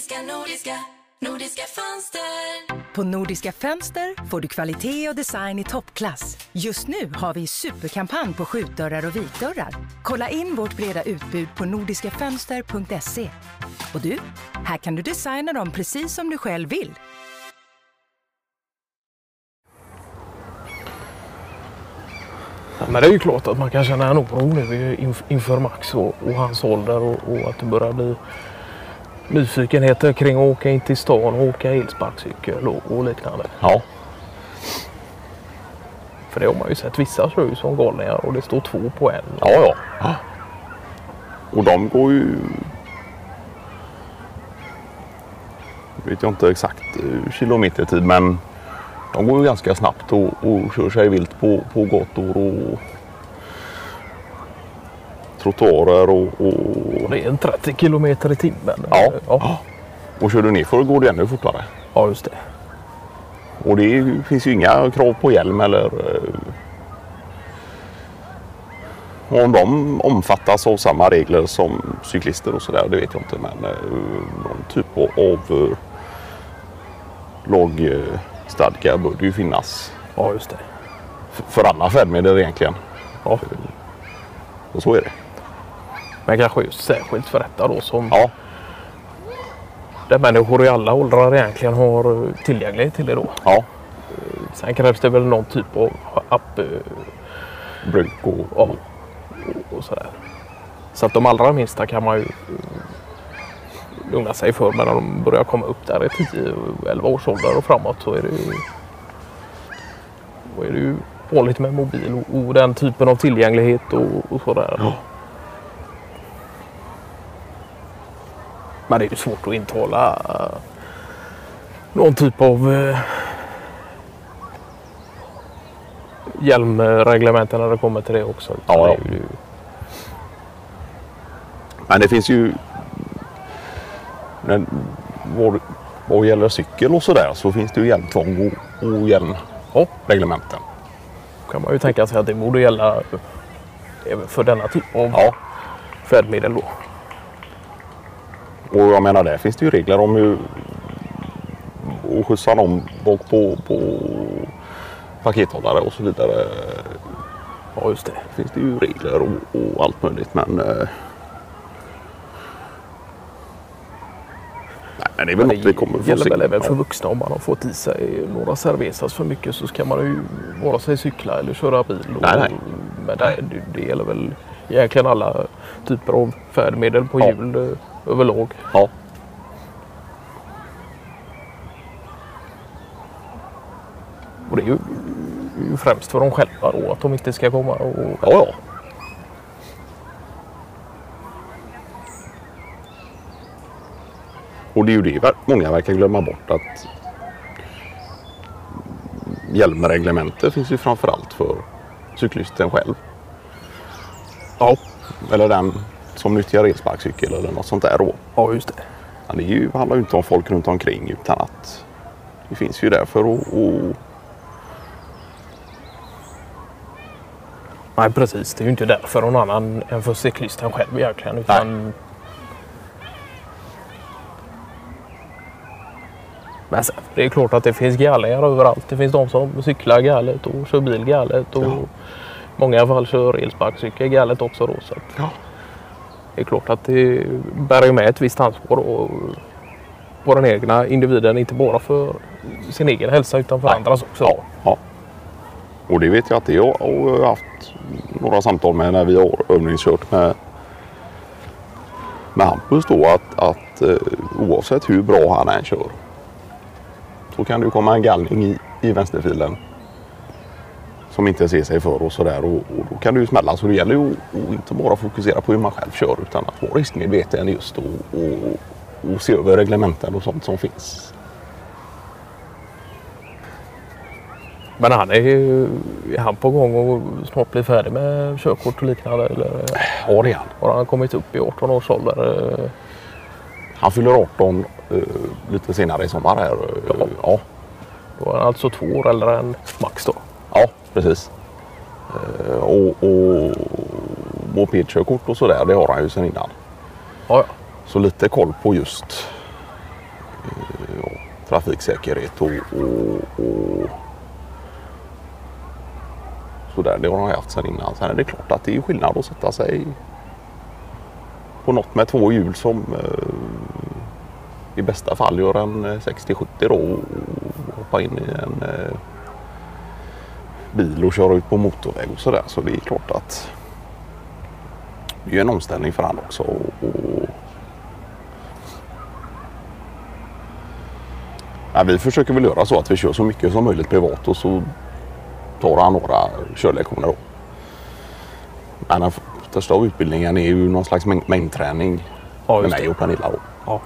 Nordiska, nordiska, nordiska fönster. På Nordiska Fönster får du kvalitet och design i toppklass. Just nu har vi superkampanj på skjutdörrar och vitdörrar. Kolla in vårt breda utbud på nordiskafönster.se. Och du, här kan du designa dem precis som du själv vill. Men det är ju klart att man kan känna en oro nu inf- inför Max och, och hans ålder och, och att det börjar bli nyfikenheter kring att åka in till stan och åka elsparkcykel och, och liknande. Ja. För det har man ju sett. Vissa kör ju som galningar och det står två på en. Ja, ja. Och de går ju... vet jag inte exakt eh, kilometertid men de går ju ganska snabbt och, och kör sig vilt på, på gator och trottoarer och, och... Och det är en 30 kilometer i timmen. Ja. ja. Och kör du ner för går det ännu fortare. Ja, just det. Och det är finns ju inga krav på hjälm eller... eh, och om de omfattas av samma regler som cyklister och sådär, det vet jag inte. Men eh, någon typ av eh, lagstadga bör det ju finnas Ja, just det. för alla färdmedel egentligen. Ja. Och så är det. Men kanske just särskilt för detta då som Ja, där människor i alla åldrar egentligen har eh, tillgänglighet till det då. ja. Sen krävs det väl någon typ av app eh, Bruk och... ja, och, sådär. Så att de allra minsta kan man ju eh, lugna sig för. Men när de börjar komma upp där i 10-11 års ålder och framåt så är det ju, då är det ju vanligt med mobil och, och den typen av tillgänglighet och, och sådär. Men det är ju svårt att intala eh, någon typ av eh, hjälmreglementen när det kommer till det också. Ja. Det ju- Men det finns ju... När, vad, vad gäller cykel och sådär så finns det ju hjälmtvång och, och hjälmreglementen. kan man ju tänka sig att det borde gälla även för denna typ av Ja. färdmedel då. Och jag menar där finns det ju regler om hur och skjutsa någon bak på, på pakethållare och så vidare. Ja, just det. finns det ju regler och, och allt möjligt men eh, Nej, men det är väl Men något vi kommer det få gäller se. väl även för vuxna om man har fått i sig några cervezas för mycket så ska man ju vare sig cykla eller köra bil. Och, Nej, nej. Men det, det, det gäller väl egentligen alla typer av färdmedel på Ja. hjul överlag. Ja. Och det är ju, ju främst för dem själva då att de inte ska komma och ja, ja. Och det är ju det många verkar glömma bort att hjälmreglementet finns ju framförallt för cyklisten själv. Ja, Eller den som nyttjar elsparkcykel eller något sånt där då. ja just det. Men det är ju, handlar ju inte om folk runt omkring utan att det finns ju där för att, att Nej precis, det är ju inte därför någon annan än för cyklisten själv egentligen. Utan... Men sen, det är klart att det finns galningar överallt. Det finns de som cyklar galet och kör bil galet. Och Ja. många fall kör elsparkcykel galet också. Då, så att Ja. Det är klart att det bär ju med ett visst ansvar och på den egna individen. Inte bara för sin egen hälsa utan för Nej. andras också. Ja, ja. Och det vet jag att jag har haft några samtal med när vi har övningskört med, med Hampus då att, att eh, oavsett hur bra han än kör så kan det komma en gallning i, i vänsterfilen som inte ser sig för och sådär och, och då kan det ju smälla. Så det gäller ju att inte bara fokusera på hur man själv kör utan att vara riskmedveten just och, och, och se över reglementen och sånt som finns. Men han är ju är han på gång och snart blir färdig med körkort och liknande. Eller Ja, det är han. har han kommit upp i 18 års ålder? Han fyller 18 eh, lite senare i sommar här. eh, Ja. ja. Då är han alltså två år äldre än Max då. Ja, precis. Eh, och, och mopedkörkort och sådär, det har han ju sedan innan. Ja, ja. Så lite koll på just trafiksäkerhet och, och, och sådär. Det har han haft sedan innan. Sen är det klart att det är skillnad att sätta sig på något med två hjul som eh, i bästa fall gör en eh, 60-70 då och hoppa in i en eh, bil och köra ut på motorväg och sådär. Så det är klart att det är en omställning för han också. Och. Ja, vi försöker väl göra så att vi kör så mycket som möjligt privat och så tar han några körlektioner. Då. Men den största utbildningen är ju någon slags mäng mängdträning Ja, med mig och Pernilla. Då. Ja.